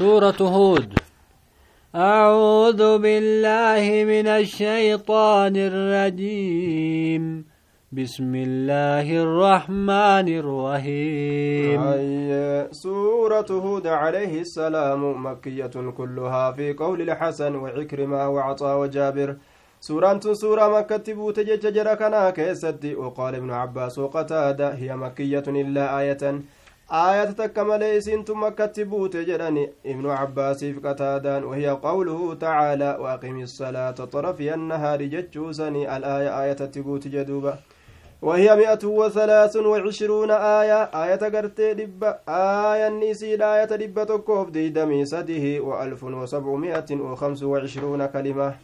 سورة هود. أعوذ بالله من الشيطان الرجيم. بسم الله الرحمن الرحيم. سورة هود عليه السلام مكية كلها في قول الحسن وعكرمة وعطاء وجابر. سورة سورة مكة بوت جرى كنا كيستي. وقال ابن عباس وقتادة هي مكية إلا آية. آية تكمل إسنت مكة بوت جراني ابن عباس في قتادان وهي قوله تعالى وأقم الصلاة طرفي النهار. جتشوسني الآية آية تبوت جدوبة وهي مئة وثلاث وعشرون آية. آية قرتي دبة آية نسيد آية دبة تكوف دي دمي سده وألف وسبعمائة وخمس وعشرون كلمة.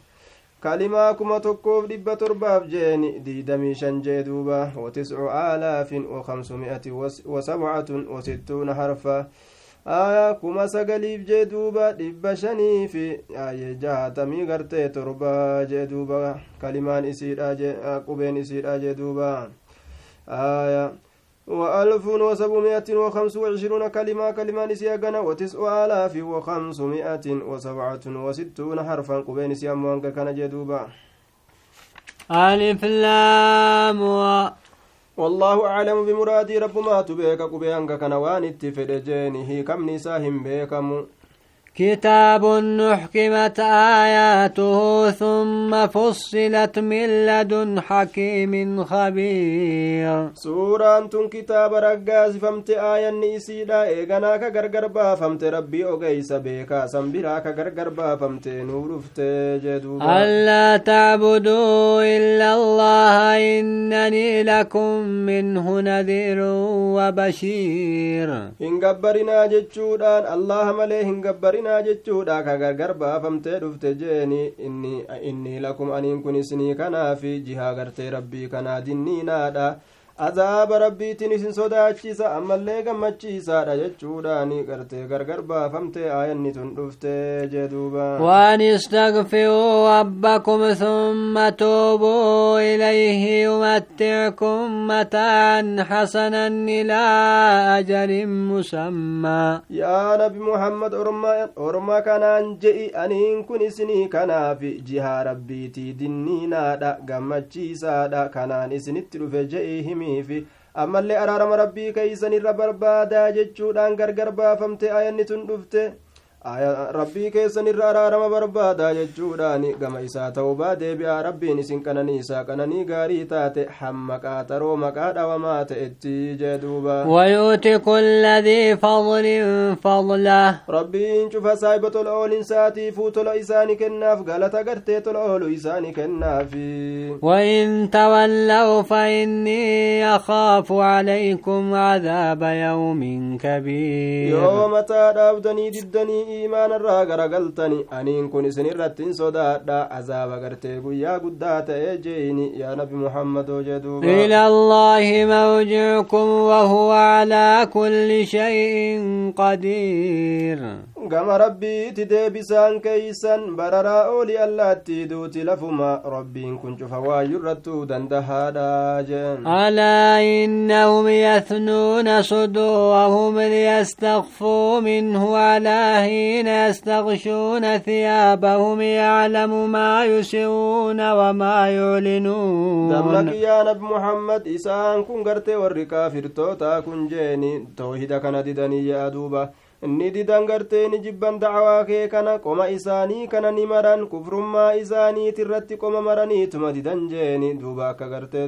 Kalimaa kuma tokkoof dhibba torbaaf jeeni diidamii shan jee duuba watiscu aalaafin wakamsumi'ati wasabcatun wasittuuna harfa aya kuma sagaliif jee duuba dhibba shanii fi aye jahatamii gartee torba jee duuba kalimaan isiidha qubeen isiidha jee duuba aya وألف وسبعمائة وخمس وعشرون كلمة كلمة نسيا وتسع آلاف وخمسمائة وسبعة وستون حرفا قبين نسيا موانك كان جدوبا. ألف لام والله أعلم بمرادي رب ما تبيك قبيانك كان وان اتفد كم نساهم بيكم؟ كتاب نحكمت آياته ثم فصلت من لدن حكيم خبير. سورة كتاب رقاز فمت آية نيسيدا إيغانا كغرغر فمت ربي أغيس بيكا سنبرا كغرغر فمت نورفت جدوبا ألا تعبدوا إلا الله إنني لكم منه نذير وبشير إن قبرنا جتشودان الله إن dinaa jechuudha ka gargar baafamtee dhufte jeeni inni lakum aniin kun isinii kanaafi jihaa gartee rabbii kanaa dinniinaadha azaaba rabbiitiin isin sodaachisa ammallee gammachiisaadha jechuudhaani gartee gargar baafamtee aayanni tun dhufte jeduuba waan istagfiruu rabbakum thumma tuubuu ilayhi yumatticukum mataan hasanan ilaa ajalin musammaa yaa nabi muhammad orma kanaan je'i aniin kun isinii kanaafi jihaa rabbiitii dinniinaadha gammachiisaadha kanaan isinitti dhufe je'i himi fi ammallee araarama rabbii keeysan irra barbaadaa jechuudhaan gargar baafamte ayanni tun dhufte rabbii keessan irra araarama barbaadaa jechuudhaan gama isaa ta'ubaa deebi'aa rabbiin isin qananii isaa qananii gaarii taate hamma qaaxaroo maqaa dhawamaa ta'etti jee duuba wayuuti kulla dii fadlin fadlah rabbiin cufa saahiba tola oolinsaatifuu tola isaani kennaaf galata gartee tola oolu isaani kennaafi وإن تولوا فإني أخاف عليكم عذاب يوم كبير يوم تادابدني iimaanarraa garagaltani aniin kun isin irratti hin sodaadha azaaba gartee guyyaa guddaa ta'ee jeeyni yaa nabi muhammadoo jeduuba إلى الله مرجعكم وهو على كل شيء قدير gama rabbiiti deebisaan keeysan bararaa ooli allaatti duuti lafuma rabbiin kun cufa waayyurrattuu dandahaadha jeen ألا إنهم يثنون صدورهم ليستخفوا منه على حين يستغشون ثيابهم يعلم ما يسرون وما يعلنون دمك يا نبي محمد إسان كن قرتي والركا فرتوتا كن جيني توحيد كان ددني يا دوبا inni didan gartee ni jibban dacwaa kee kana qoma isaanii kana ni maran kufrummaa isaaniit irratti qoma maraniituma didan jeeni duuba akka gartee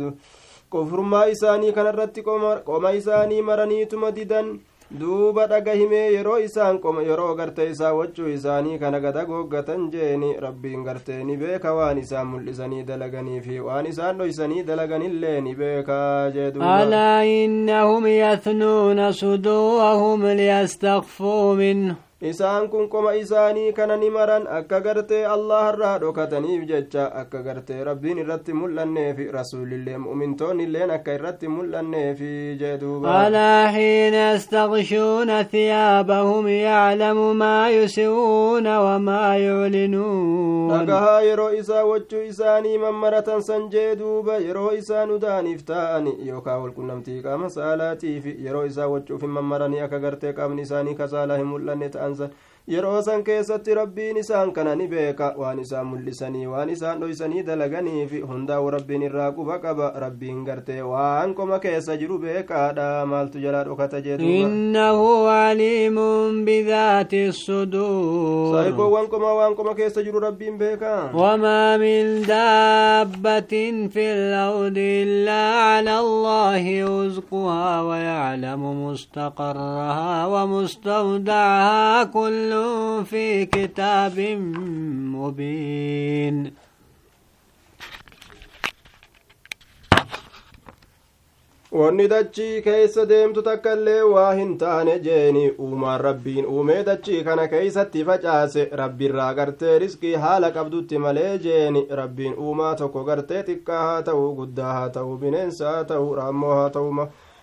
kufrummaa isaanii kana irratti qoma isaanii maraniituma didan duuba dhaga himee yeroo isaan qoma yeroo gartee isaa wachuu isaanii kana gada googgatan jeeni rabbiin gartee ni beeka waan isaan mul'isanii dalaganii fi waan isaan dhoysanii dalaganillee ni beekaa jee alaa innahum yathnuuna suduurahum liyastakfuu minhu isaan kun qoma isaanii kana ni maran akka gartee allaharraa dhokataniif jecha akka gartee rabbiin irratti mul'anneefi rasuulillee mu'mintoonnilleen akka irratti mul'anneefi jee duuba alaa xiina yastakshuuna thiyaabahum yaclamu maa yusiruuna wamaa yuclinuun dhagahaa yeroo isaa wachuu isaanii mammaratan san jee duuba yeroo isaan udaaniif taa'ani yookaa walqunnamtii qaama saalaatiif yeroo isaa wachuuf hin mammaranii akka gartee qaamni isaanii kasaalaa hin mul'anne ta'an anza yeroo san keessatti rabbiin isaan kana ni beeka waan isaan mul'isanii waan isaan dhoysanii dalaganiif hundaa'u rabbiin irraa quba qaba rabbiin gartee waan qoma keessa jiru beekaadha maaltu jalaa dhokata jedhuinnahu aliimun bidaati suduur saayikoowwan qoma waan qoma keessa jiru rabbiin beeka wamaa min daabbatin fi lardi illaa cala allahi rizquhaa wayaclamu mustaqarrahaa ومستودعها كل في كتاب مبين wanni dachii keeysa deemtu takka illee waa hin taane jeeni uumaan rabbiin uumee dachii kana keeysatti facaase rabbiirraa gartee riskii haala qabdutti malee jeeni rabbiin uumaa tokko gartee xiqqaa haa ta'u guddaa haa ta'u bineensa haa ta'u raammoo haa ta'u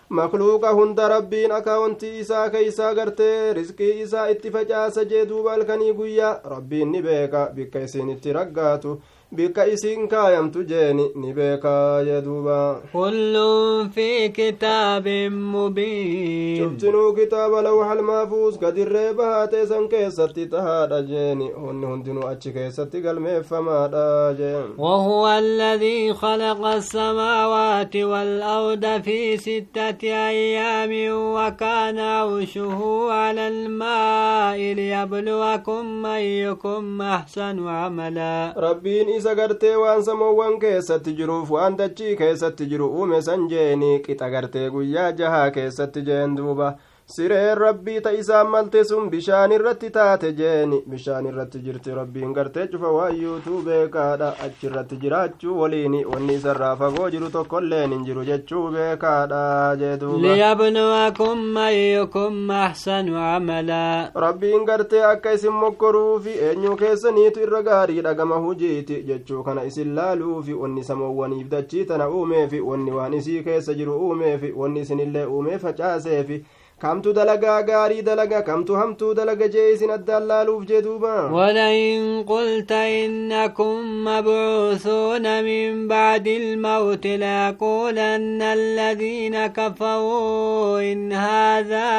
makluuqa hunda rabbiin akaawuntii isaa keeysaa gartee riskii isaa itti facaasa jee duuba halkanii guyyaa rabbiin ni beeka bikka isin itti raggaatu bikka isiin kaayamtu jeeni ni beekaa jeduuba kullun fi kitaabin mubiin cubtinuu kitaaba lawxal maafuus gadirree bahaatee san keessatti tahaadha jeeni honni hundinuu achi keessatti galmeeffamaadha jeen وهو الذي خلق السماوات والأرض في ستة أيام وكان عرشه على الماء ليبلوكم أيكم أحسن عملا ربين isa gartee waan samoowwan keessatti jiruuf waan dachii keessatti jiru uume san jeeni qixa gartee guyyaa jahaa keessatti jeen duuba sireen rabbii ta isaan malte sun bishaan irratti taate jeeni bishaan irratti jirti rabbiin gartee cufa waayyuutuu beekaadha achirratti jiraachuu waliini wanni isarraa fagoo jiru tokkoilleen hin jiru jechuu beekaadha jeduliyabnuwakum ayyukum ahsanu camalaa rabbiin gartee akka isin mokkoruufi eenyuu keessaniitu irra gaariidha gama hujiiti jechuu kana isin laaluufi wanni samoowwaniif dachii tana uumeefi wanni waan isii keessa jiru uumeefi wanni isinillee uumee facaaseefi kamtu dalagaa gaarii dalaga kamtu hamtuu dalaga jee isin addaan laaluuf jee duuba? ولئن قلت إنكم مبعوثون من بعد الموت ليقولن الذين كفروا إن هذا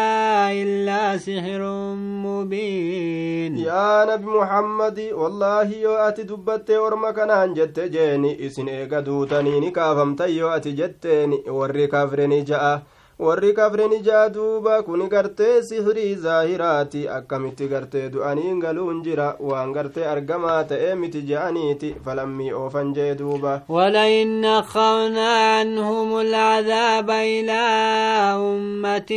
إلا سحر مبين يا نبي محمد والله يو أتي دبت ورمك جت جيني إسن إيقا دوتني نكافمت يو أتي جتني وري كافرني جاء warri kafren ijaa duuba kuni gartee sihirii zaahiraati akkamitti gartee du'aniin galuun jira waan gartee argamaa ta'ee miti je'aniiti falammii oofan jee duuba ولئن أخرنا عنهم العذاب إلى أمة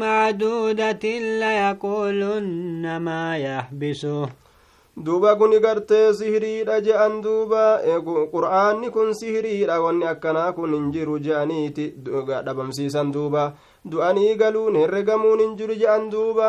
معدودة ليقولن ما يحبسه duuba kuni gartee sihiriidha je'an duuba qur'aanni kun sihiriidha wanni akkanaa kun hin jiru je'aniiti dhabamsiisan duuba du'anii galuun herregamuun hin jiru je'an duuba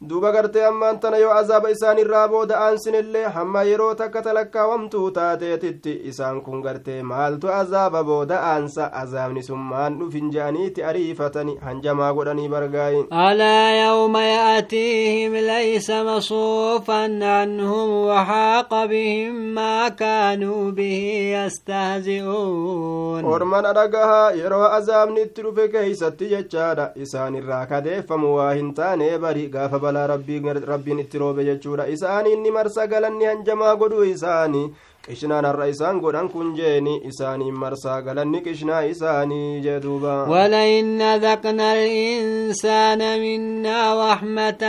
duuba gartee ammaan tana yoo azaaba isaan irraa booda aansinillee hamma yeroo takka talakkaawamtuu taateetitti isaan kun gartee maaltu azaaba booda aansa azaabni sun maan dhufin je'aniiti ariifatani hanjamaa godhanii bargaayin alaa yawma ya'tiihim laysa masuufan anhum waxaaqa bihim maa kaanuu bihi yastahzi'uun orman adhagahaa yeroo azaabni itti dhufe keeysatti jechaadha isaan irraa kadeeffamu waa hin taane bari gaafa balaa rabbiin itti roobe jechuudha isaaniin ni marsa galanni hanjamaa godhuu isaanii qishnaan har'a isaan godhan kun jeeni isaaniin marsaa galanni qishnaa isaanii jee duuba ولئن أذقنا الإنسان منا رحمة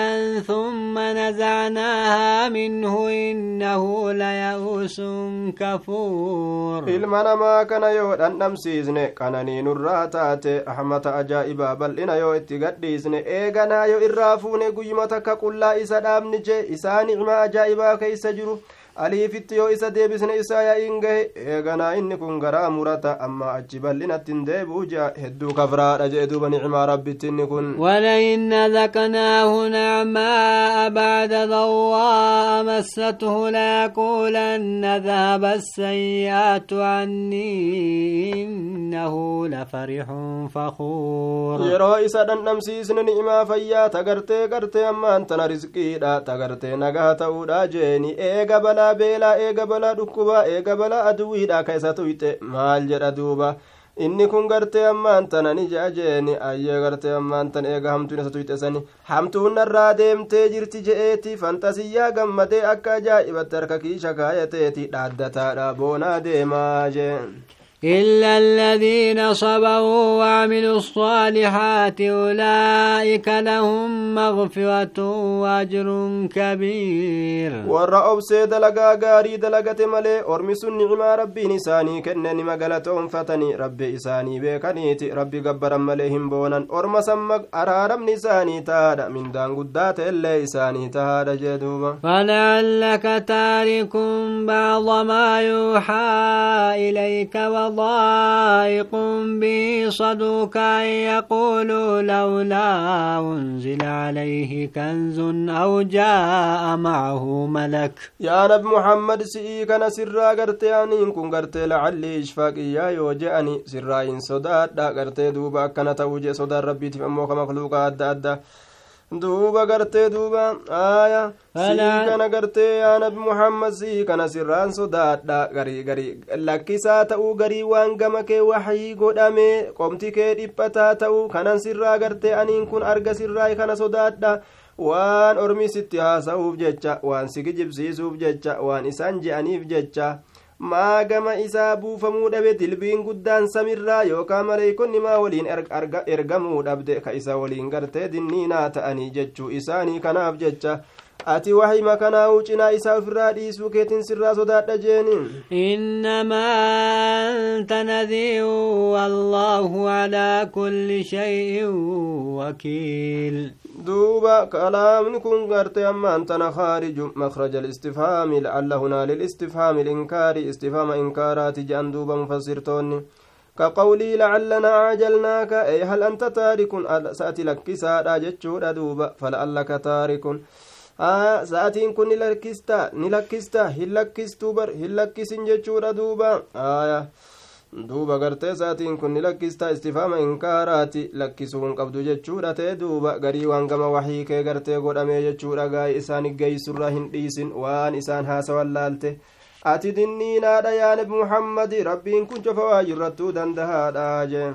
ثم نزعناها منه إنه ليئوس كفور ilma namaa kana yoo dhandhamsiisne qananii nurraa taate rahmata ajaa'ibaa bal'ina yoo itti gadhiisne eeganaa yoo irraa fuune guyyuma takka qullaa isa dhaabni jee isaa nicmaa ajaa'ibaa keeysa jiru aliifitti yoo isa deebisne isaa yaa'iin gahe eeganaa inni kun garaa murata amma achi bal'inatti hin deebi'u jea hedduu kafraadha jee duuba nicmaa rabbitti inni kun ولئن ذقناه نعماء بعد ضواء مسته ليقولن ذهب السيئات عني إنه لفرح فخور yeroo isa dhandhamsiisne ni'imaa fayyaa tagartee gartee ammaan tana rizqiidha tagartee nagaa ta'uudha jeeni eega balaa beelaa eega balaa dhukkubaa eega balaa aduwiidha ka isa tuyxe maal jedha duuba? Inni kun gartee ammaan tana ni je'a jeeni. Ayyee gartee ammaan tan eega hamtuun isa tuyxesani hamtuun narraa deemtee jirti je'eeti. Fantasiyyaa gammadee akka ajaa'ibatti harka kiisha kaayateeti dhaaddataadha boonaa deemaa jee إلا الذين صبروا وعملوا الصالحات أولئك لهم مغفرة وأجر كبير. ورا أبسي دلقا غاري دلقة ملي أرمس النعمة ربي نساني كنني مقلتهم فتني ربي إساني بيكنيتي ربي قبرا مليهم بونا أرم سمك أرارم نساني تادا من دان قدات اللي إساني تادا جدوبا فلعلك تارك بعض ما يوحى إليك و ضائق به صدوك أن يقولوا لولا أنزل عليه كنز أو جاء معه ملك. يا نبي محمد سئي كان سرا قرتي أنين كن قرتي لعلي إشفاق يا يوجأني سرا إن صدأت دا قرتي دوبا كانت توجي صدار ربي تفهموك مخلوقات أدى أدى. Duuba gartee duuba aya sii kana gartee yaa nabi muhammad sii kana sirraan sodaadha garii garii lakkisaa ta'uu garii waan gama kee waxyii godhame qomti kee dhiphataa ta'uu kanan sirraa gartee aniin kun arga sirraa kana sodaadha waan ormi sitti haasa'uuf jecha waan si kijibsiisuuf jecha waan isaan je'aniif jecha maa gama isaa buufamuu dhabe dilbiin guddaan samirraa yookaan maleeykonni maa waliin ergamuu dhabde ka isa waliin gartee dinniinaa ta'anii jechuu isaanii kanaaf jecha ati wahima kanaa'u cinaa isaa ofirraa dhiisuu keetin sirraa sodaadha jeeni innamaa anta nadhiiru wallaahu alaa kulli shay'in wakiil duuba kalaamni kun garte ammaan tana khaariju makraja alistifhaami la'alla hunaa lilistifhaami ilinkaari istifhaama inkaaraati je'an duuba mufassirtoonni كقولي لعلنا عجلناك أي هل أنت تارك سأتي لك سادا جتشودا دوبا فلعلك تارك sa'atiin kun ni lakkista hin lakkistu bar hin lakkisin jechuudha duuba. Duuba gartee sa'atiin kun ni lakkista istifaama inkaaraati lakkisuu hin qabdu jechuudha ta'e duuba. Garii waan gama waxii kee gartee godhamee jechuudha gaa'ii isaan geeysurra hin dhiisin waan isaan haasawan laalte. Ati dinniinaadha yaa nabi muhammadi rabbiin kun cofa waa jirrattuu dandahaadha jee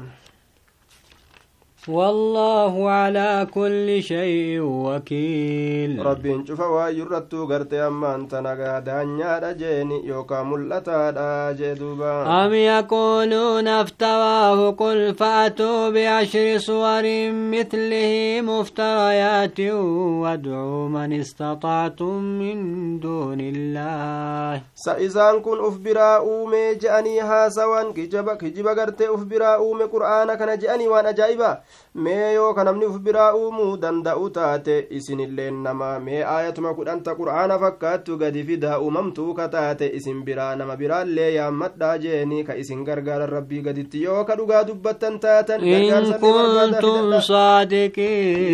والله على كل شيء وكيل. ربين شوف وايرتو غرتي أما أنت نغا دانيا دجيني يوكا ملتا داجي دوبا أم يقولون افتواه قل فأتوا بعشر صور مثله مفتريات وادعوا من استطعتم من دون الله. سايزان كن أف برا اومي جأني هاسوان كجبا كجبا غرتي أف برا اومي قرآن كان جاني وأنا جايبا mee yoo ka namni uf biraa uumuu danda'u taate isinilleen nama mee aayatuma kudhanta qur'aana fakkaattu gadi fidaa uumamtuu ka taate isin biraa nama biraallee yaammadhaa jeeni ka isin gargaaran rabbii gaditti yoo ka dhugaa dubbattan taatan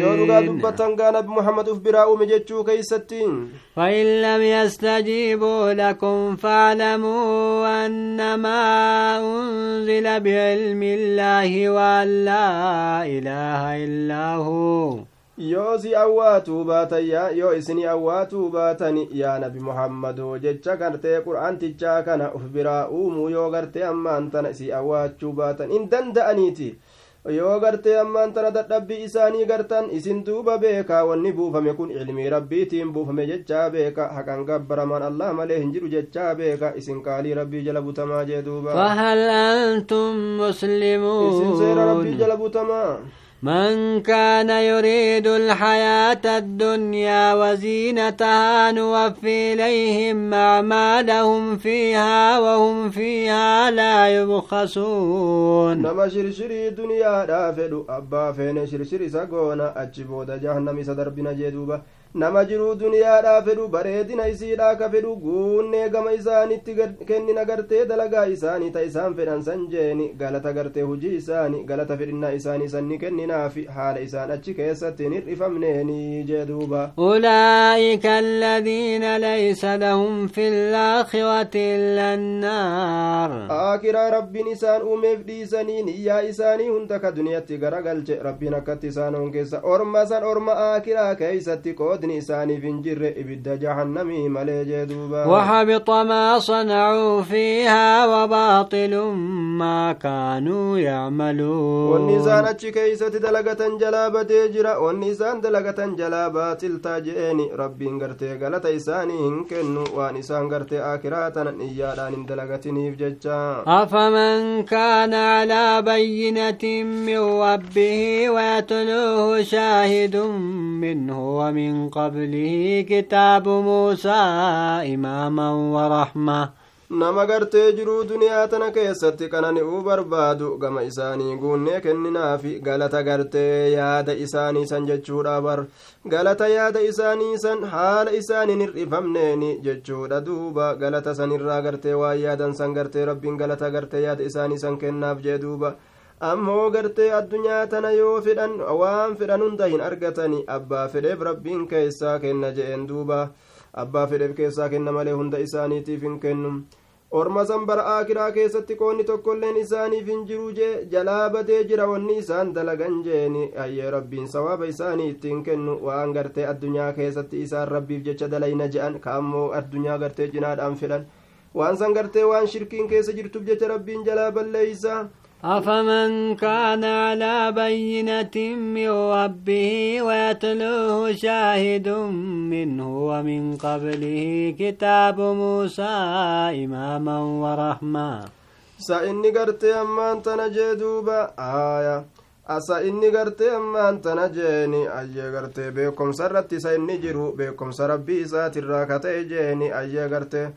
yoo dhugaa dubbattan gaa nabi muhammad uf biraa uume jechuu keeysatti فإن لم يستجيبوا لكم فاعلموا أنما أنزل بعلم الله وأن لا إله إلا هو awwaatuu baatan yoo isin awwaatuu baatan yaa nabi muhammadu jecha gartee qur'aantichaa kana uf biraa uumuu yoo gartee ammaan tana si awwaachuu baatan in danda'aniiti yoo gartee ammaan tana dadhabbii isaanii gartan isin duuba beekaa wanni buufame kun ilmii rabbiitiin buufame jechaa beeka haqan gabbaramaan allah malee hin jiru jechaa beeka isin qaalii rabbii jala butamaa jee duuba fahal antum muslimuun isin seera rabbii jala butamaa من كان يريد الحياة الدنيا وزينتها نوفي إليهم أعمالهم فيها وهم فيها لا يبخسون. نما شرشري دنيا دافدو أبا فين شرشري سقونا أجبود جهنم سدر بنا جدوبا nama jiruu duniyaadhaa fedhu bareedina isiidhaa ka fedhu guunnee gama isaanitti kennina gartee dalagaa isaanii ta isaan fedhan san jeeni galata gartee hujii isaanii galata fedhinnaa isaanii sanni kenninaafi haala isaan achi keessatti hir'ifamneeni jee duuba ulaa'ika alladhiina laysa lahum fi laakhirati illa annaar aakiraa rabbiin isaan uumeef dhiisanii niyyaa isaanii hunda ka duniyatti garagalche rabbiin akkatti isaan on keessa orma san orma aakiraa keeysatti qoodi قباتني إساني فنجر إبد جهنمي ملي جدوبا وحبط ما صنعوا فيها وباطل ما كانوا يعملون. والنسان أتشي كيسة دلقة جلابة جرا والنسان دلقة جلابة تلتا جئني. ربي انقرتي غلط إساني هنكن وان إسان قرتي آكراتنا إيادان دلقتني في ججا. أفمن كان على بينة من ربه ويتلوه شاهد منه ومن قبله كتاب موسى إماما ورحمة nama gartee jiruu duniyaa tana keessatti qanani'uu barbaadu gama isaanii guunnee kenninaafi galata gartee yaada isaanii san jechuudha bar galata yaada isaanii san haala isaaniin hir'ifamneeni jechuudha duuba galata san irraa gartee waan yaadan san gartee rabbiin galata gartee yaada isaanii san kennaaf jee duuba Ammoo gartee addunyaa tana yoo fedhan waan fedhan hunda hin argatani abbaa fedheef rabbiin keessaa kenna je'een duuba abbaa fedheef keessaa kenna malee hunda isaaniitiif hin kennu orma san bara aakiraa keessatti qoonni tokkoilleen isaaniif hin jiru jee jalaa badee jira wanni isaan dalagan jeeni hayyee rabbiin sawaaba isaanii ittiin kennu waan gartee addunyaa keessatti isaan rabbiif jecha dalayna je'an ka ammoo addunyaa gartee cinaadhaan fedhan waan san gartee waan shirkiin keessa jirtuuf jecha rabbiin jalaa balleeysa أفمن كان على بينة من ربه ويتلوه شاهد منه ومن قبله كتاب موسى إماما ورحمة سإني قرتي أمان تنجي دوبا آية asa inni gartee ammaan tana jeeni ayyee gartee beekomsa irratti isa inni jiru beekomsa rabbii isaatirraa ka ta'e jeeni ayyee gartee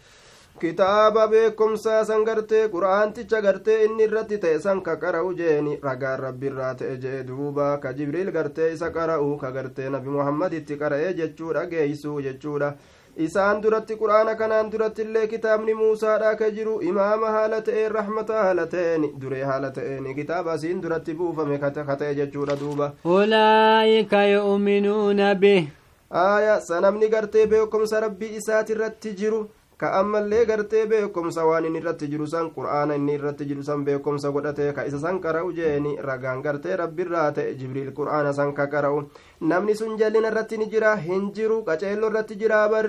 kitaaba beekumsaa san gartee qura'aanticha gartee inni irratti ta'e san ka qara'u jeeni. Ragaan rabbiirraa ta'e jee duuba ka jibriil gartee isa qara'u ka gartee nabi muhammaditti qara'ee jechuudha geeysuu jechuudha. Isaan duratti qur'aana kanaan duratti illee kitaabni muusaadha ka jiru imaama haala ta'een rahmata haala ta'een duree haala ta'een kitaaba asiin duratti buufame ka ta'e jechuudha duuba. Ulaa'ika yu'minuuna bih aaya sanamni gartee beekumsa rabbii isaatirratti jiru ka ammallee gartee beekomsa waan inni irratti jiru san qur'aana inni irratti jiru san beekomsa godhate ka isa san qara'u jeeni ragaan gartee rabbiirraa ta'e jibriil qur'aana san ka qara'u namni sun jallina irratti ni jira hin jiru qaceello irratti jira bar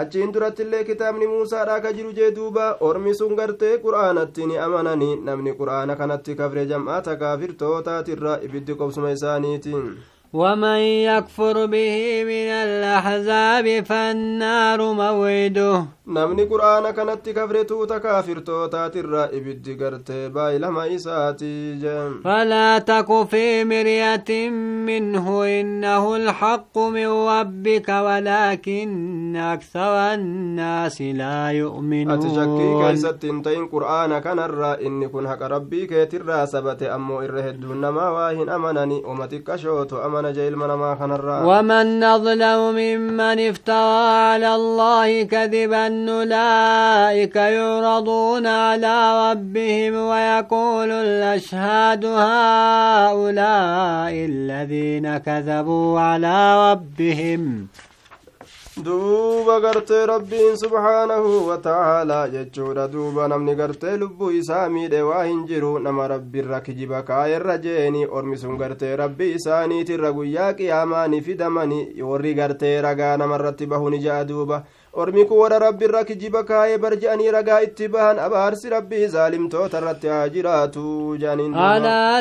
achiin duratti illee kitaabni muusaadha ka jiru jee duuba ormi sun gartee qur'aanatti ni amananii namni qur'aana kanatti kafre jam'aata kaafirtootaatirra ibiddi qobsuma isaaniitiin ومن يكفر به من الأحزاب فالنار موعده namni qur'aana kanatti kafretuuta kaafirtootaatirra ibiddi gartee baay'ilama isaati jeen فلا تك في مرية منه إنه الحق من ربك ولكن أكثر الناس لا يؤمنون ati shakkii keeysatti hin ta'in qur'aana kanarra inni kun haqa rabbii keetirraa sabate ammoo irra hedduun namaa waa hin amanani oma xiqqashootu amana je ilma namaa kanarraa ومن أظلم ممن افترى على الله كذبا أولئك يعرضون على ربهم ويقول الأشهاد هؤلاء الذين كذبوا على ربهم duuba gartee rabbiin subhaanahu wata'aalaa jechuudha duuba namni gartee lubbuu isaa miidhe waa hin jiru nama rabbiirra kijiba kaayerra jeeni ormi sun gartee rabbii isaaniitirra guyyaa qiyaamaani fidamani warri gartee ragaa namarratti bahu ni ja'a duuba ormi kun warra rabbiirra kijiba kaayee barja'anii ragaa itti bahan abaarsi rabbii zaalimtoota irratti haa jiraatu jaaniin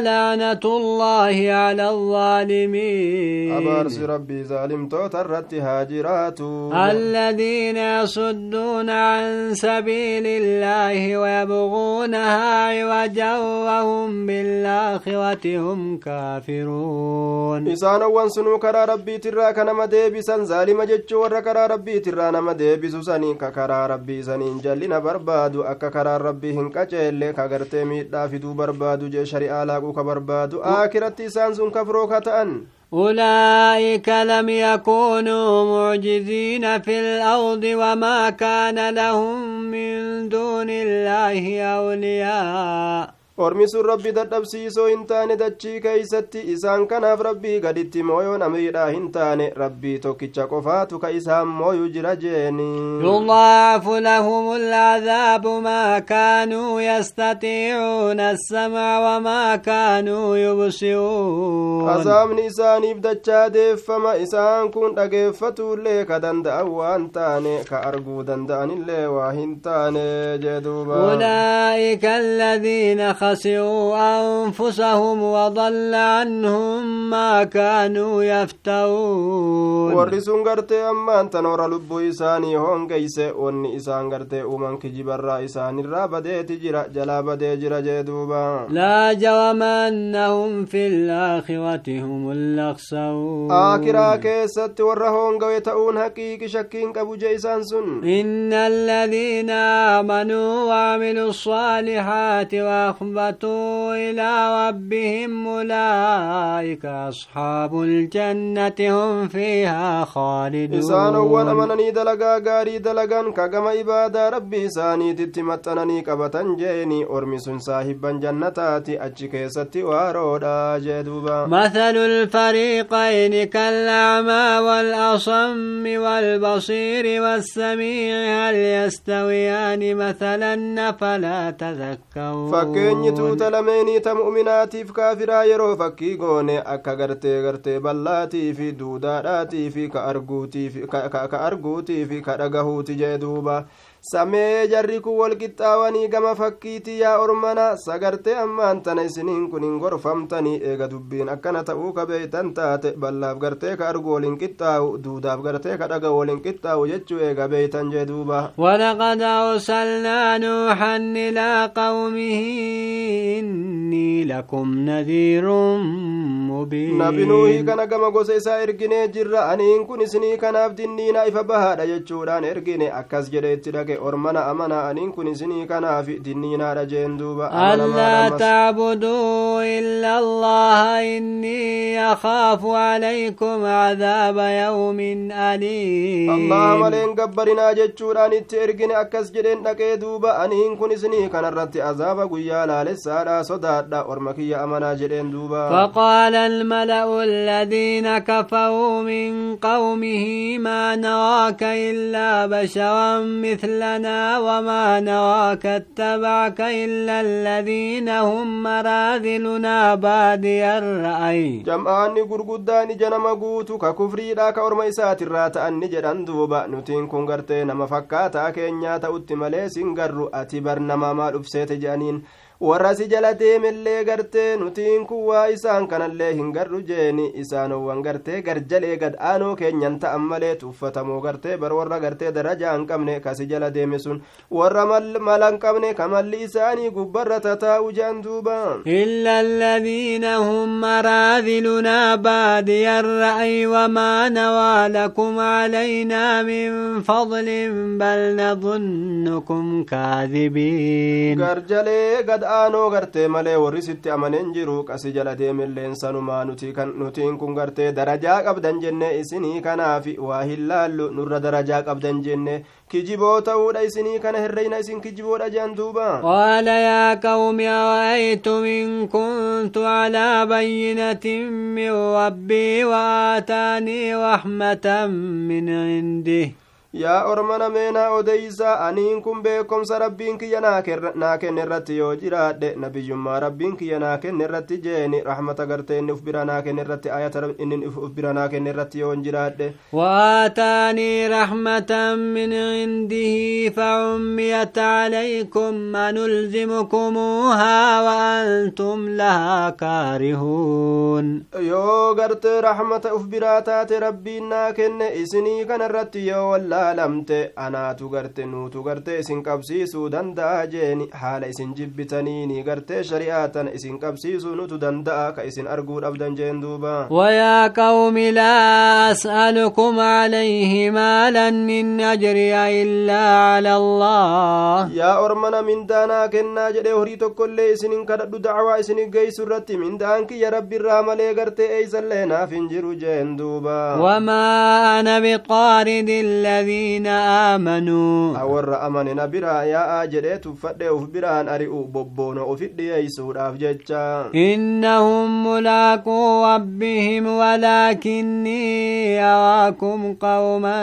لعنة الله على الظالمين abaarsi rabbii zaalimtoota irratti haa jiraatu الذين يصدون عن سبيل الله ويبغونها عوجا وهم بالآخرة هم كافرون isaanowwan sunuu karaa rabbiitirraa ka nama deebisan zaalima jechuu warra karaa rabbiitirraa nama deebisu sanii ka karaa rabbii saniin jallina barbaadu akka karaan rabbii hin qaceelle ka gartee miidhaa fiduu barbaadu jee shari'aa laaquu ka barbaadu aakiratti isaan sun kafroo ka ta'an أولئك لم يكونوا معجزين في الأرض وما كان لهم من دون الله أولياء ormi sun rabbi dadhabsiisoo hin taane dachii keeysatti isaan kanaaf rabbii gaditti mooyoon amriidha hin taane rabbii tokkicha qofaatu ka isaan mooyu jira jeeni يضاعف لهم العذاب ما كانوا يستطيعون السمع وما كانوا يبصرون azaabni isaaniif dachaa deeffama isaan kun dhageeffatullee ka danda'an waan taane ka arguu danda'anillee waa hin taane jee duuba أولئك الذين خسروا أنفسهم وضل عنهم ما كانوا يفترون. ورسون غرتي أما أنت نور لب إساني هون كيس ون إسان غرتي أمان كجبر إساني رابا دي تجرا جلابا دي جرا جدوبا لا جرم أنهم في الآخرة هم الأخسرون آكرا كيس تورهون قوي حقيق شكين كبو جيسان سن إن الذين آمنوا وعملوا الصالحات وأخبروا أنبتوا إلى ربهم أولئك أصحاب الجنة هم فيها خالدون. إسان أول أمنني دلقا غاري دلقا كما إبادة ربي ساني تتمتنني كبتا جيني أرمس صاحبا جنتاتي أجكي ستي وارودا جدوبا. مثل الفريقين كالأعمى والأصم والبصير والسميع هل يستويان مثلا؟ فلا تذكرون. Tuuta lameenii ta mu'minaatiif kaafiraa yeroo fakkii goone akka gartee gartee ballaatii fi duudaadhaatii fi ka arguutii fi ka dhagahuuti jee duuba samee jarri kun wal qixxaawanii gama fakkiitii yaa ormana sagartee ammaan tana isiniin kun hin gorfamtanii eega dubbiin akkana ta'uu ka beeytan taate ballaaf gartee ka argu waliin qixxaawu duudaaf gartee ka dhagahu waliin qixxaawu jechuu eega beeytan jee duuba ولقد أرسلنا نوحا إلى قومه إني لكم نذير مبين nabi nuuhii kana gama gosa isaa erginee jirra aniin kun isinii kanaaf dinniina ifa bahaadha jechuudhaan ergine akkas jedhe itti dhage ormana amana aniin kun isinii kanaaf dinniinaadha jeen duuba ألا تعبدوا إلا الله إني أخاف عليكم عذاب يوم أليم allah maleen gabbarinaa jechuudhaan itti ergine akkas jedheen dhaqee duuba aniin kun isinii kanarratti azaaba guyyaa laalessaadha sodaadha orma kiyya amanaa jedheen duuba فقال الملأ الذين كفروا من قومه ما نراك إلا بشرا مثلنا وما نراك اتبعك إلا الذين هم مراذلنا بادي الرأي jam'aanni gurguddaan ija nama guutu ka kufriidha ka orma isaatirraa ta'an ni jedhan duuba nutiin kun gartee nama fakkaataa keenyaa ta'utti malee sin warra si jala deemellee gartee nutiin kun waa isaan kanallee hin garru jeeni isaanowwan gartee garjalee gad aanoo keenyan ta'an malee tuffatamoo gartee bar warra gartee darajaa hin qabne ka si jala deeme sun warra mal- mala hin qabne ka malli isaanii gubbarra tataa'u jean duuba إلا الذين هم مراذلنا بادي الرأي وما نوى لكم علينا من فضل بل نظنكم كاذبين garjalee gad aanoo gartee malee warri sitti amanen jiru qasi jala deemilleen sanumaa nutiin kun gartee darajaa qabdan jenne isinii kanaafi waa hin laallu nurra darajaa qabdan jenne kijiboo ta'uudha isinii kana herreyna isin kijiboodha jean duuba قال يا قوم أرأيتم إن كنت على بينة من ربي وآتاني رحمة من عنده yaa ormana meenaa odeysa aniin kun beekomsa rabbiin kiyya naa kenne irratti yoo jiraadhe nabiyyummaa rabbiin kiyya naa kenne irratti jeeni rahmata gartee inni uf bira naa kenne irratti ayata inni uf bira naa kenne irratti yoo hin jiraadhe وآتاني رحمة من عنده فعميت عليكم أنلزمكموها وأنتم لها كارهون yoo gartee rahmata uf biraa taate rabbiin naa kenne isinii kana irratti yoo wallaalamte anaatu garte nuutu gartee isin qabsiisuu danda'a jeeni haala isin jibbitaniini gartee shari'aa tana isin qabsiisuu nutu danda'a ka isin arguu dhabdan jeen duuba ويا قوم لا أسألكم عليه مالا إن أجري إلا على الله yaa ormana mindaanaa kennaa jedhee horii tokkollee isinin kadhadhu dacwaa isini geeysu irratti mindaan kiyya rabbiirraa malee gartee eeysallee naaf hin jiru jeen duuba وما أنا بطارد الذين الذين آمنوا. أور أمن نبرا يا أجري تفدي أفبران أريء ببون أفدي يسود أفججا إنهم ملاقو ربهم ولكني أراكم قوما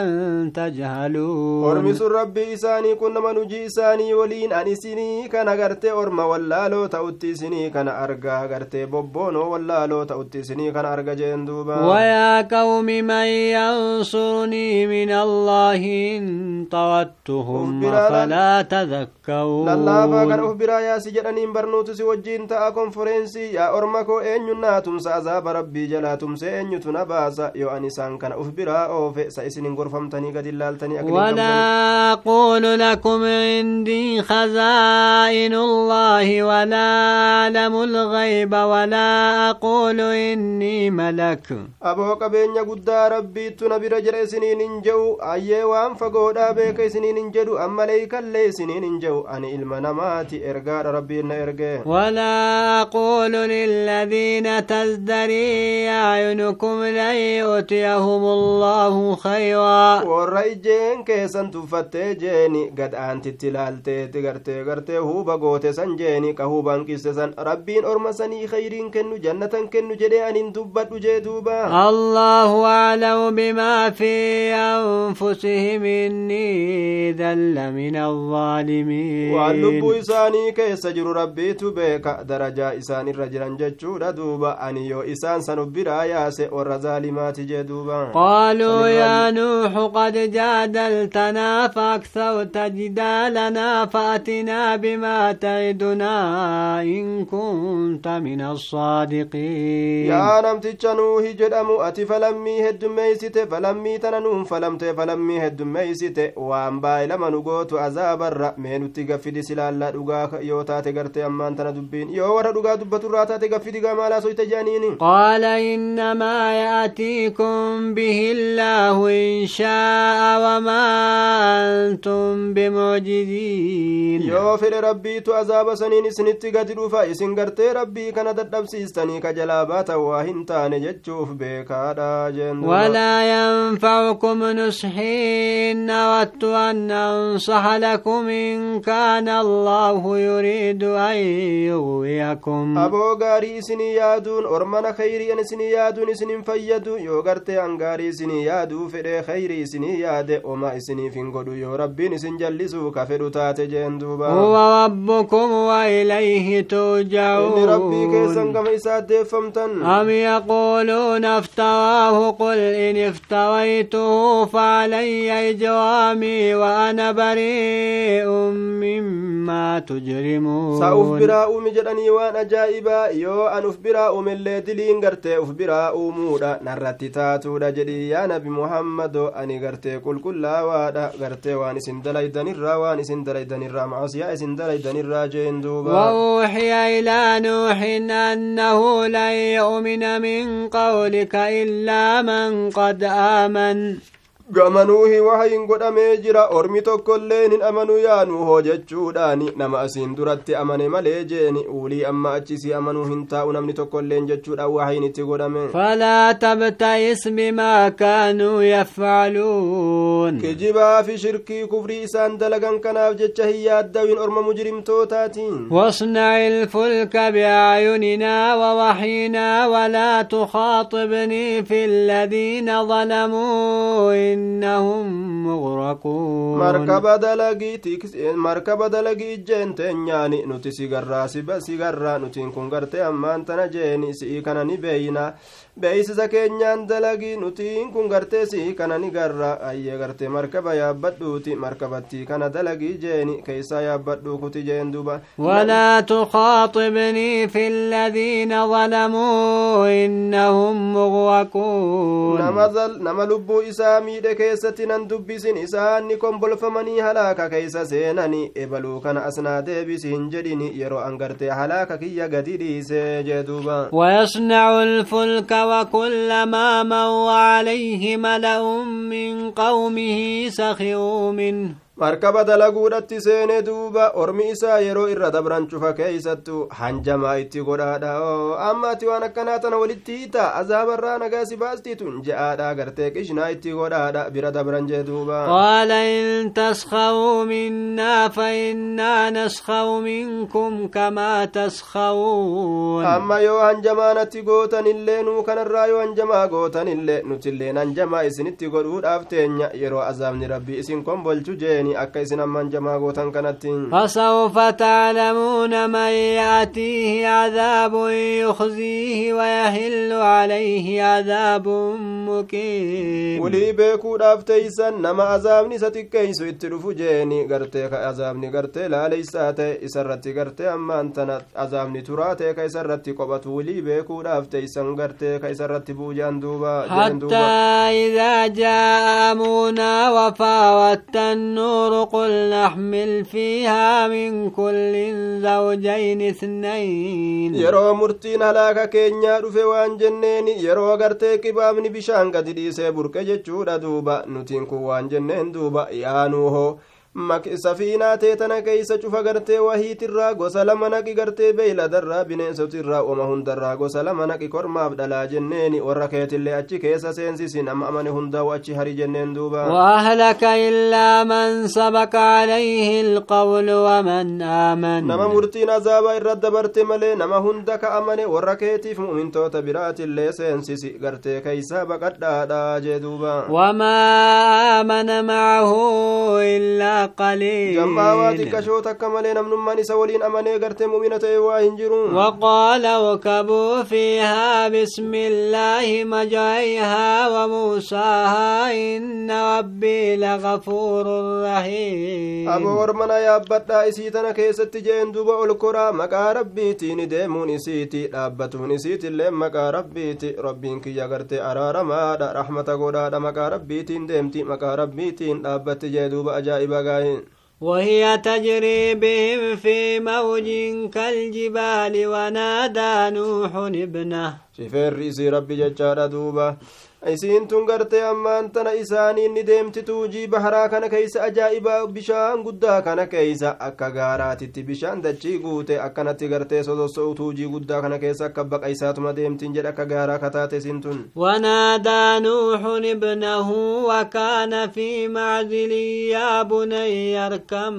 تجهلون. أرمس ربي إساني كن من إساني ولين أن إسني كان أغرتي أرم واللالو تأتي سني كان أرقا أغرتي ببون واللالو تأتي سني كان أرقا جندوبا. ويا قوم من ينصرني من الله إن طردتهم فلا تذكرون لله كان أخبرا يا سجدنين برنوت سوجين تأ كونفرنسي يا أرمكو إن يناتم سأزاب ربي جلاتم سين يتنباسا يو أنسان كان أخبرا أو فئس إسنين غرفمتني قد اللالتني ولا أقول لكم عندي خزائن الله ولا أعلم الغيب ولا أقول إني ملك. أبو قبين قد ربي تنبر جر إسنين إنجو أيه وان فقودا بيك إسنين إنجدو أما ليك اللي إسنين إنجو أني إلما نماتي إرقار ربي إرقى ولا أقول للذين تزدري أعينكم لن يؤتيهم الله خيرا والرئيجين كيسان تفتي جيني قد أنت تلالتي تغرتي غرتي هوبا غوتي سان جيني كهوبا كيسسان ربين أرمسني خيرين كنو جنة كنو جدي أن دبت جدوبا الله أعلم بما في أنفسهم إني ذل من الظالمين. وعن لبو إساني كيس جر ربي تبيك. درجة إسان الرجل جتشود دوبا. أني يو إسان سنبرا ياس ور ظالمات جدوبا. قالوا يا نوح قد جادلتنا فأكثرت جدالنا فأتنا بما تعدنا إن كنت من الصادقين. يا نمتش نوح جدأمو أتي فلمي هدميسite falammii tana nuun falamte falammii heddummeeysite waan baay'ilama nu gootu azaabarra mee nutti gaffidi silaallaa dhugaa yoo taate garte ammaan tana dubbiin yoo warra dhugaa dubbaturraa taate gaffidi gamaalaa soyte jedhaniini qaala innamaa ya'tiikum bihi illaahu in shaa'a wamaa antum bimucjiziin yoo fedhe rabbiitu azaaba saniin isinitti gadi dhufa isin gartee rabbii kana dadhabsiistanii ka jalaa baatan waa hin taane jechuuf beekaadha jeen ولا ينفعكم نصحي إن إن ودت أن أنصح لكم إن كان الله يريد أن يغويكم. أبو غاري سني يادون أرمان خيري أن سني يادون سنين فيدو. يوغرت أن غاري سني يادو فري خيري سني ياد. وما سني فنقدو يو ربي نسن جلسو كفر تات جندوبا. هو ربكم وإليه توجعون إن ربي كيسن كم إساد فمتن. أم يقولون افتواه قل إن افتويته فعلي علي إجرامي وأنا بريء مما تجرمون. سأفبرا أمي جراني وأنا جائبا. يو أن أفبرا أمي اللي دلين غرتي. أفبرا أمورا نراتي تاتو دجري يا نبي محمد. أني غرتي كل كل وادا. غرتي واني سندلاي دني را واني سندلاي دني را معصيا سندلاي دني را جندوبا ووحي إلى نوح أنه لا يؤمن من قولك إلا من قد آمن. Gamanuuhi wahayin godhamee jira ormi tokkoilleen hin amanuu yaanuu hoo jechuudhaani nama asiin duratti amane malee jeeni uulii amma achisii amanuu hin taa'u namni tokkoilleen jechuudha wahayin itti godhame فلا تبتئس بما كانوا يفعلون kijibaa fi shirkii kufrii isaan dalagan kanaaf jecha hin yaaddawin orma mujrimtootaatiin واصنع الفلك بأعيننا ووحينا ولا تخاطبني في الذين ظلموا إنهم مغرقون ijjeen teenyaani nuti sigarraa siba sigarraa nutiin kun gartee ammaan tana jeeni si'ii kana ni beeyna beeysisa keenyaan dalagii nutiin kun gartee si'ii kana ni garra ayyee gartee markaba yaabbadhuuti markabattii kana dalagii jeeni keeysaa yaabbadhuu kuti jeen duba ولا تخاطبني في الذين ظلموا إنهم مغرقون nama lubbuu isaa miidhe keessatti nan dubbisin isaan ni kombolfamanii halaaka keeysa seenani ebaluu kana asnaa deebisi hin jedhini yeroo an gartee halaaka kiyya gadi dhiise jee duuba ويصنع الفلك وكلما مر عليه ملأ من قومه سخروا منه. Markaba dalaguudhatti seene duuba ormi isaa yeroo irra dabran cufa keeysattu hanjamaa itti godhaadha. Amma ati waan akkanaa tana walitti hiita azaabarraa nagaa si baastiitun je'aadha gartee qishnaa itti godhaadha bira dabran jee duuba. Qaala in taskawuu minnaa fainnaa naskawu minkum kamaa taskawuun amma yoo hanjamaanatti gootanillee nuu kanarraa yoo hanjamaa gootanillee nutilleen hanjamaa isinitti godhuudhaaf teenya yeroo azaabni rabbii isin kombolchu jeeni akka isin amman jamaa gootan kanatti فسوف تعلمون من يأتيه عذاب يخزيه ويحل عليه عذاب مقيم ولي beekuudhaaf teeysan nama azaabni isa xiqqeeysu itti dhufu jeeni gartee ka azaabni gartee laaleysaa ta'e isarratti gartee ammaan tana azaabni turaa ta'e ka isarratti qophatu wulii beekuudhaaf teeysan gartee ka isarratti buujaan duuba حتى إذا جاء أمرنا وفاوت النور قل نحمل فيها من كل زوجين اثنين yeroo murtiin halaaka keenyaa dhufe waan jenneeni yeroo gartee qibaamni bishaan gadi dhiisee burqe jechuudha duuba nutiin kun waan jenneen duuba yaanuuhoo safiinaa tee tana keeysa cufa gartee wahiitirraa gosa lama naqi gartee beeyladarraa bineensotirraa uma hundarraa gosa lama naqi kormaaf dhalaa jenneeni warra keetillee achi keessa seensisi nama amane hundaa'u achi hari jenneen duuba وأهلك إلا من سبق عليه القول ومن آمن nama murtiin azaabaa irra dabarte malee nama hunda ka amane warra keetiif mu'mintoota biraatillee seensisi gartee keeysaa baqadhaadha jee duuba وما آمن معه إلا قليل. جماوات كشوت كمالين من من سولين أمانة غرت مؤمنة وانجرون وقال وكبوا فيها بسم الله مجايها وموساها إن ربي لغفور رحيم. أبو ورمنا يا أبتا إسيتنا كيس تجين دوبا الكرة مكا ربي تين ديمون إسيتي. أبتون إسيتي لما مكا ربي تي. ربي إنك يغرت أرار ما رحمة غدا دا مكا ربي تين ديمتي. مكا ربي تين. أبت جيدوبا أجائبا وهي تجري بهم في موج كالجبال ونادى نوح ابنه. في ربي ججار دوبة. Isiin tun gartee ammaan tana isaaniin ni deemti tuujii baharaa kana keeysa ajaa'iba bishaan guddaa kana keeysa akka gaaraatitti bishaan dachii guute akkanatti gartee sososo'u tuujii guddaa kana keessa akka baqaysaatuma deemtiin jedha akka gaaraa kataate isiin tun في معزل يا بني اركب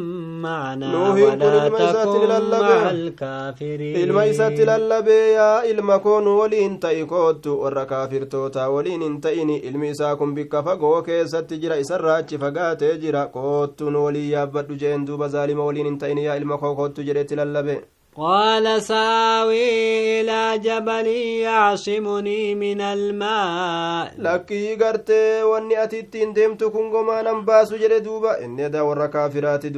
معنا نوح ولا يقول لما يساتي تكن للبه. مع الكافرين ilma isatti lallabee yaa ilma koon waliin ta'i koottu warra kaafirtoota waliin hin ta'ini ilmi isaa kun bikka fagoo keessatti jira isarraa achi fagaatee jira koottuun walii yaabbadhu jeen duuba zaalima waliin hin ta'ini yaa ilma koo koottu jedhetti lallabe قال ساوي إلى جبل يعصمني من الماء lakkii gartee wanni ati ittiin deemtu kun gomaanan baasu jedhe duuba inni edaa warra kaafiraati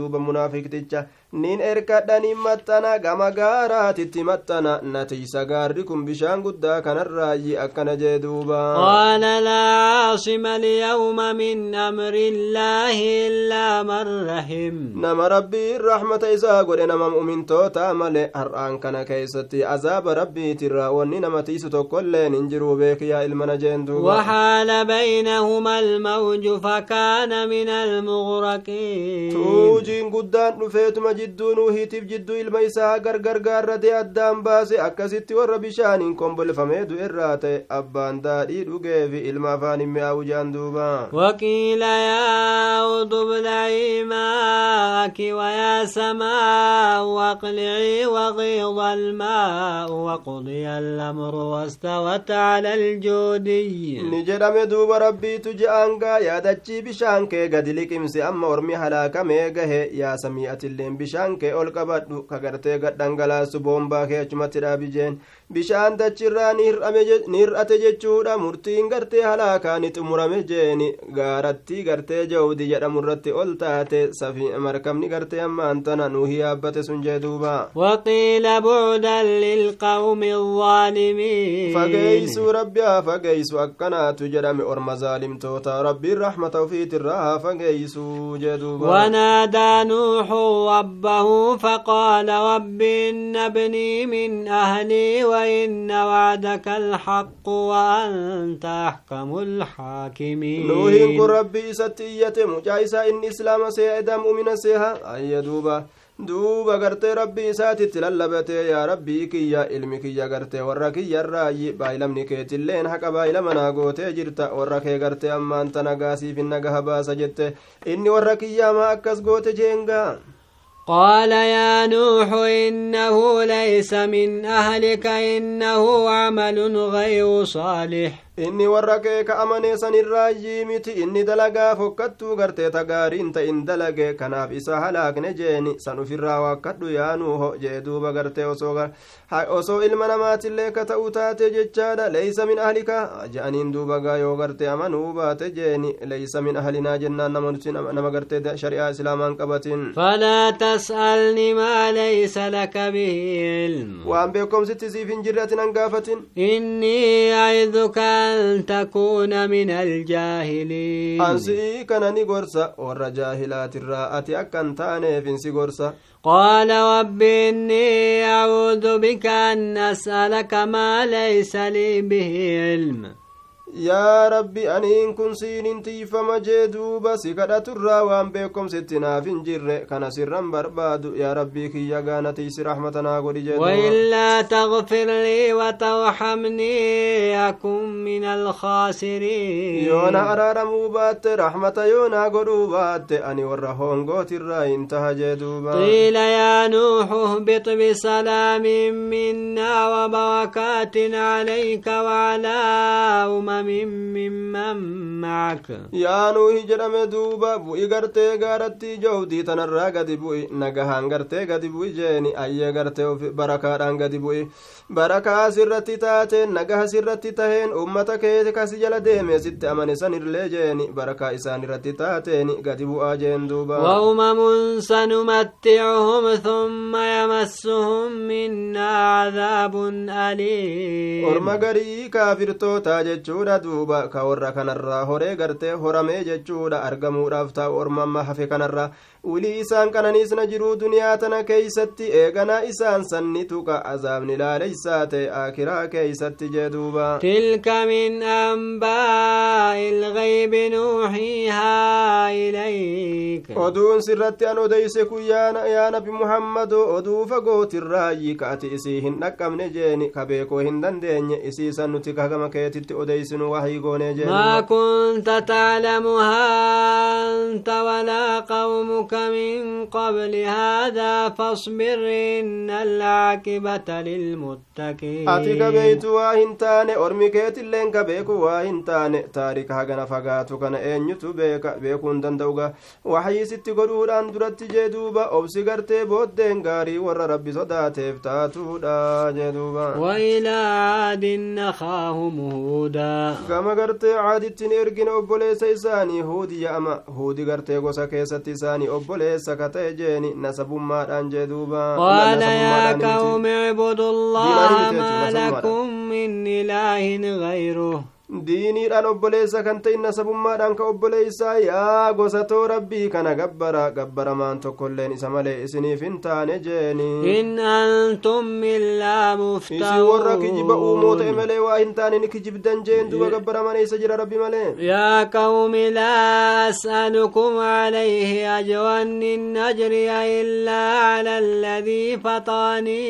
duuba munaafikticha nin maxxana gama gaaraatitti maxxana natiisa gaarri kun bishaan guddaa kanarraayyi akkana jee duuba قال لا عاصم اليوم من أمر الله إلا من رحم nama rabbiin rahmata isaa godhe nama mu'mintoota male har'aan kana keeysatti azaaba rabbiitirra wanni nama tiisu tokkoilleen hin jiruu beekiyaa ilmana jeen duuba وحال بينهما الموج فكان من المغرقين tuujiin guddaan dhufeetuma jidduu nuuhiitiif jidduu ilma isaa gargar gaarratee addaan baase akkasitti warra bishaaniin kombolfamee du'erraa ta'e abbaan daadhii dhugeefi ilma afaan hin mi'aawu jaan duuba يا أرض ابلعي ماءك ويا سماء واقلعي وغيض الماء وقضي الأمر واستوت على الجودي ni jedhame duuba rabbiitu je'aangaa yaadachii bishaan kee gadi liqimse amma ormi halaakamee gahe yaa samii atilleen bishaan kee ol qabadhu kagartee gadhangalaasu boombaa kee achumatti dhaabijeen bishaan dachirraa ni hir'ate jechuudha murtiin gartee halaakaa ni xumurame jeeni gaarattii gartee jawdi jedhamu irratti ol taate markabni gartee ammaan tana nuuhi yaabbate sun jee duuba waqiila bucdan lilqawmi الظالمين fageeysuu rabbi haa fageeysu akkanaatu jedhame orma zaalimtoota rabbiin rahmata ufiitirraa haa fageeysuu jee duuba ونادى نوح ربه فقال رب إن ابني من أهلي وإن وعدك الحق وأنت أحكم الحاكمين. لوهين قل ربي مجايسة إن إسلام سيعدم من سيها أي دوبا دوبا قرتي ربي ساتي تلالبتي يا ربي كي يا علمي كي يا قرتي وراكي يا راي باي لمنكي تلين حكا باي لمنا قوتي جرتا وراكي قرتي أما أنت نقاسي في النقه باسجت إني وراكي يا ما أكس قوتي جينغا. قال يا نوح إنه ليس من أهلك إنه عمل غير صالح. Inni warra kee ka amane sanirraayyii miti. Inni dalagaa fokkattuu gartee ta gaariin ta'in dalage. Kanaaf isa halaakne jeeni. San ufirraa waakkadhu yaanuuho jee duuba gartee osoo ilma namaatillee ka ta'uu taate jechaadha. Leeysa min ahlika? Je'aniin duuba gaa yoo gartee amanuu baate jeeni. Leeysa min ahlinaa jennaan nama gartee shari'aa islaamaan qabatin. Falaa tas'alni maa laysa laka bihi ilm waan beekomsitti siif hin jirre atin hangaafatin. Innii a'iduka أن تكون من الجاهلين. أنسي كان نغرسا ور جاهلات الراءة أكن تاني فينسي غرسا. قال رب إني أعوذ بك أن أسألك ما ليس لي به علم. Yaa rabbi aniin kun siinin tiifama jee duuba si kadhaturraa waan beekomsitti naaf hin jirre kana sirran barbaadu yaa rabbii kiyya gaanatiisi rahmatanaa godhi وإلا تغفر لي وترحمني أكن من الخاسرين yoona araaramuu baatte rahmata yoonaa godhuu baatte ani warra hoongootirraa hin taha jee duuba قيل يا نوح اهبط بسلام منا وبركات عليك وعلى أمم ممن معك yaa nuuhi jedhame duuba bu'i gartee gaaratti joowdii tanarraa gadi bu'i nagahaan gartee gadi bu'i jeeni ayyee gartee barakaadhaan gadi bu'i barakaa sirratti taateen nagaha sirratti taheen ummata kee kasi jala deeme sitti amane sanirlee jeeni barakaa isaan irratti taateen gadi bu'aa jeen duuba وأمم سنمتعهم ثم يمسهم منا عذاب أليم orma garii kaafirtootaa jechuudha duuba ka warra kanarraa horee gartee horamee jechuudha argamuudhaaf taa'u orma amma hafe kanarraa ulii isaan qananiisna jiruu duniyaa tana keeysatti eeganaa isaan sanni tuqa azaabni laaleysaa ta'e aakiraa keeysatti jee duuba تلك من أنباء الغيب نوحيها إليك oduun sirratti an odeyse kun yaa nabi muhammado oduu fagootirraayyi ka ati isii hin dhaqqabne jeeni ka beekoo hin dandeenye isiisan nuti kagama keetitti odeysinu wahii goonee jeeni ما كنت تعلمها أنت ولا قومك من قبل هذا فاصبر إن العاقبة للمتقين taane ormi keetilleen ka beeku waa hin taane taarika hagana fagaatu kana eenyutu beeka beekuu hin danda'uga waxyii sitti godhuudhaan duratti jee duuba obsi gartee booddeen gaarii warra rabbi sodaateef taatuudha jee duuba وإلى عاد أخاهم هودا gama gartee caadittiin ergine obboleessa isaanii huudi ya'ama huudi gartee gosa keessatti isaanii obboleessa ka ta'e jeeni nasabummaadhaan jee duuba nasabummaadhaan miti. قوم اعبدوا الله ما لكم من إله غيره diiniidhaan obboleessa kan ta'in nasabummaadhaan ka obboleeysaa yaa gosatoo rabbii kana gabbara gabbaramaan tokkolleen isa malee isiniif hin taane jeeni إن أنتم إلا isin warra kijiba uumoo ta'e malee waa hin taane ni kijibdan jeen duba gabbaraman eessa jira rabbi malee يا قوم لا أسألكم عليه أجرا إن أجري إلا على الذي فطرني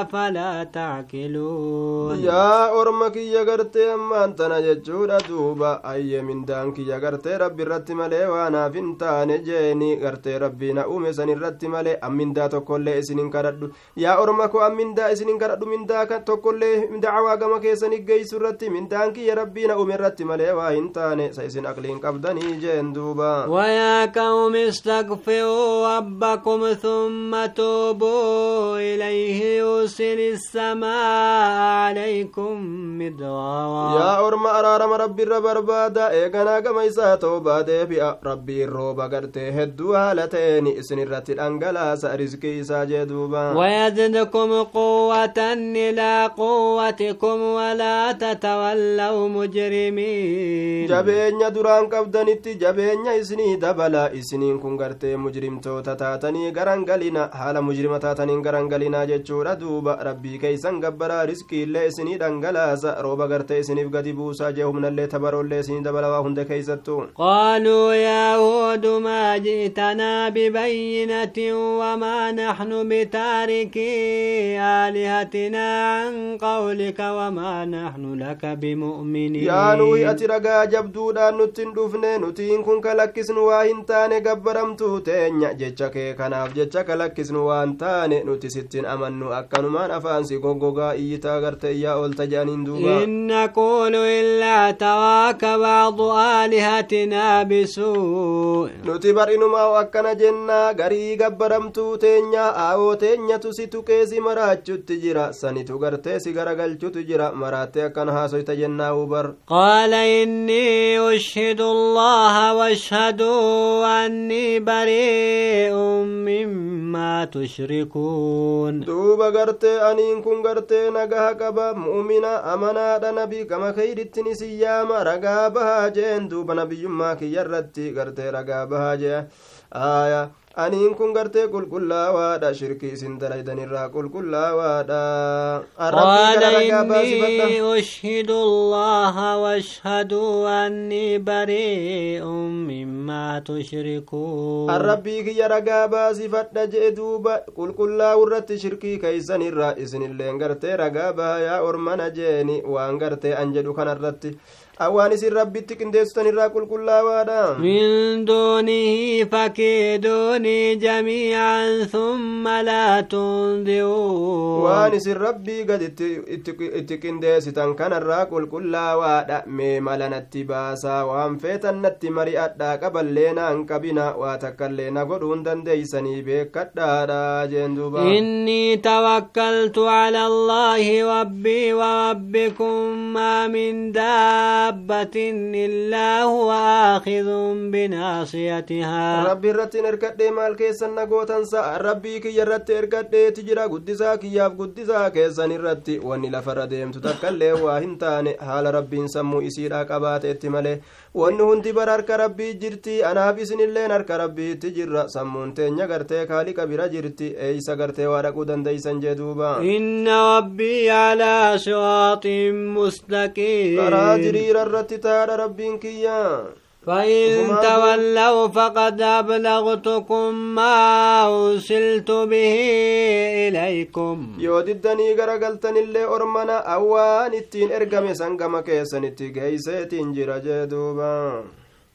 أفلا تعقلون yaa orma kiyya gartee ammaan tana jechuudha duuba ayye mindaan kiyya gartee rabbi irratti malee waanaaf hin taane jeeni gartee rabbii na uume san irratti malee ammindaa tokkollee isinin kadhadhu yaa orma ko ammindaa isinin kadhadhu mindaa tokkollee dacwaa gama keessani geeysu irratti mindaan kiyya rabbii na uume irratti malee waa hin taane sa isin aqliin qabdanii jeen duuba ويا قوم استغفروا ربكم ثم توبوا إليه يرسل السماء عليكم مدرارا orma araarama rabbiirra barbaada eeganaa gama isaa toobaa deebi'a rabbiin rooba gartee hedduu haala ta'een isin irratti dhangalaasa riskii isaa jee duuba ويزدكم قوة إلى قوتكم ولا تتولوا مجرمين jabeenya duraan qabdanitti jabeenya isinii dabala isiniin kun gartee mujrimtoota taatanii garangalina haala mujrima taataniin garangalinaa jechuudha duuba rabbii keeysan gabbaraa riskiillee isinii dhangalaasa rooba gartee isiniif gadi buusaa jee humnallee tabaroollee isinii dabala waa hunda keeysattu قالوا يا هود ما جئتنا ببينة وما نحن بتاركي آلهتنا عن قولك وما نحن لك بمؤمنين yaa nuyi ati ragaa jabduudhaan nutti hin dhufne nutiin kun kalakkisnu waa hin taane gabbaramtuu teenya jecha kee kanaaf jecha kalakkisnu waan taane nuti sittin amannu akkanumaan afaansi goggogaa iyyitaa garte iyyaa oolta jedhaniin duuba إن نقول إلا تراك بعض آلهتنا بسوء. نتي برئن ما وكنا جنة غري قبرم تو تنيا آو تنيا تسي تكيزي مراجو تجرا سني تغر تسي غرقل تجرا مراتي أكنا هاسو تجنة وبر. قال إني أشهد الله وأشهد أني بريء مما تشركون. دوبا غرتي أنين كون غرتي نغاها قبا مؤمنا أمنا دا كما خيري keyrittin isin yaama ragaa bahaa jeen duuba nabiyyummaa kiyyarratti gartee ragaa bahaa jee aya aniin kun gartee qulqullaawaadha shirkii isin qulqullaawaadha arrabbii kana ragaa baasifadha إني أشهد الله واشهدوا أني بريء مما تشركون arrabbii kiyya ragaa baasifadha jee duuba qulqullaa'u irratti shirkii keeysan irraa isinilleen gartee ragaa baayaa ormana jeeni waan gartee an jedhu kanarratti awwaan isin rabbitti qindeessitan irraa qulqullaawaadha من دونه فكيدوني جميعا ثم لا تنذرون waan isin rabbii gad itti- qindeessitan kanarraa qulqullaawaadha mee mala natti baasaa waan feetan natti mari'adhaa qaballee naan qabina waa takkallee na godhuun dandeeysanii beekadhaadha jeen duuba إني توكلت على الله ربي وربكم ما من دابة إلا هو آخذ بناصيتها hin ergadhee maal keessan nagootansa rabbii kiyya irratti ergadheeti jira guddisaa kiyyaaf guddisaa keessan irratti wanni lafarra deemtu takkaillee waa hin taane haala rabbiin sammuu isiidha qabaateetti malee wanni hundi bara harka rabbii jirti anaaf isinilleen harka rabbiitti jirra sammuun teenya gartee kaaliqa bira jirti eeysa gartee waa dhaquu dandeeysan jee duuba إن ربي على صراط مستقيم karaa jiriira irratti taadha rabbiin kiyya فإن وما تولوا فقد أبلغتكم ما أرسلت به إليكم yoo diddanii garagaltanillee ormana awwaan ittiin ergame sangama keessanitti geeyseetiin jira jee duuba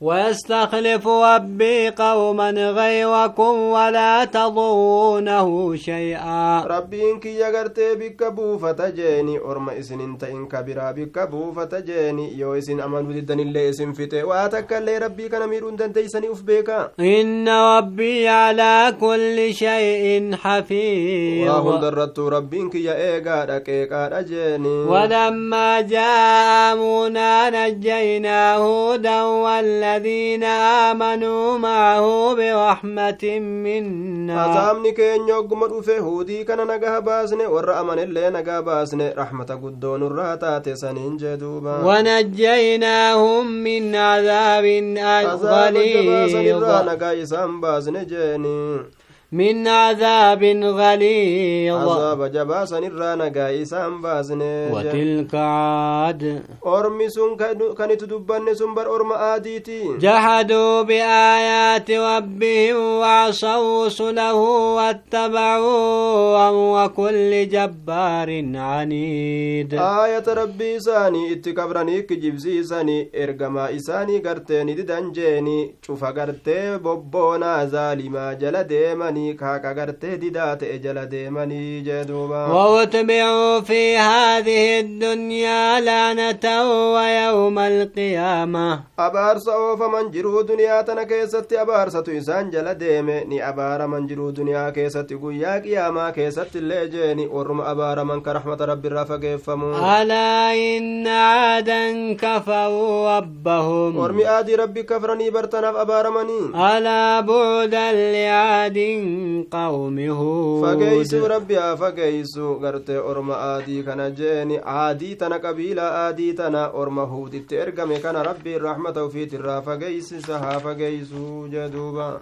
ويستخلف ربي قوما غيركم ولا تضرونه شيئا. ربي إنك يغرت بك بوفة جيني ارم إسن إنت إنك برا بك بوفة جيني. يو إسن أمان بددن اللي إسن فتي وآتك اللي ربي كان ميرون دن تيسن افبك إن ربي على كل شيء حفيظ. وهم درت ربي إنك يا ركيقا رجيني ولما جاء امونا نجينا هودا ولا الذين آمنوا معه برحمة منا. فزامن كين يقوم رفه هودي كان نجاه بازن ورأ من اللي نجاه بازن رحمة قدون الرهات سنين جدوبا ونجيناهم من عذاب أغليظ فزامن كين بازن جيني من عذاب غليظ jabaasanirraa nagaa isaan baasne jee. وتلك عاد itti dubbanne sun bar orma aadiiti جحدوا بآيات ربهم وعصوا رسله واتبعوا أمر كل جبار عنيد aayata rabbii isaanii itti kabranii kijibsiisanii ergamaa isaanii gartee ni didan jeeni cufa gartee bobboonaa zaalimaa deemanii kaaqa gartee didaa ta'e jala deemanii jee duuba وأتبعوا في هذه الدنيا لعنة ويوم القيامة abaarsa oofaman jiruu duniyaa tana keessatti abaarsatu isaan jala deeme ni abaaraman jiruu duniyaa keessatti guyyaa qiyaamaa keessatti illee jeeni warruma abaaraman ka raxmata rabbiirraa fageeffamu ألا إن عادا كفروا ربهم ormi aadii rabbi kafranii bartanaaf abaaramanii ألا بعدا لعاد قومه فقيس ربي فقيس غرت أرما آدي كان جيني. آدي تنا قبيلة آدي تنا أرما هودي ترقمي كان ربي الرحمة وفي ترا سها فقيس جدوبا.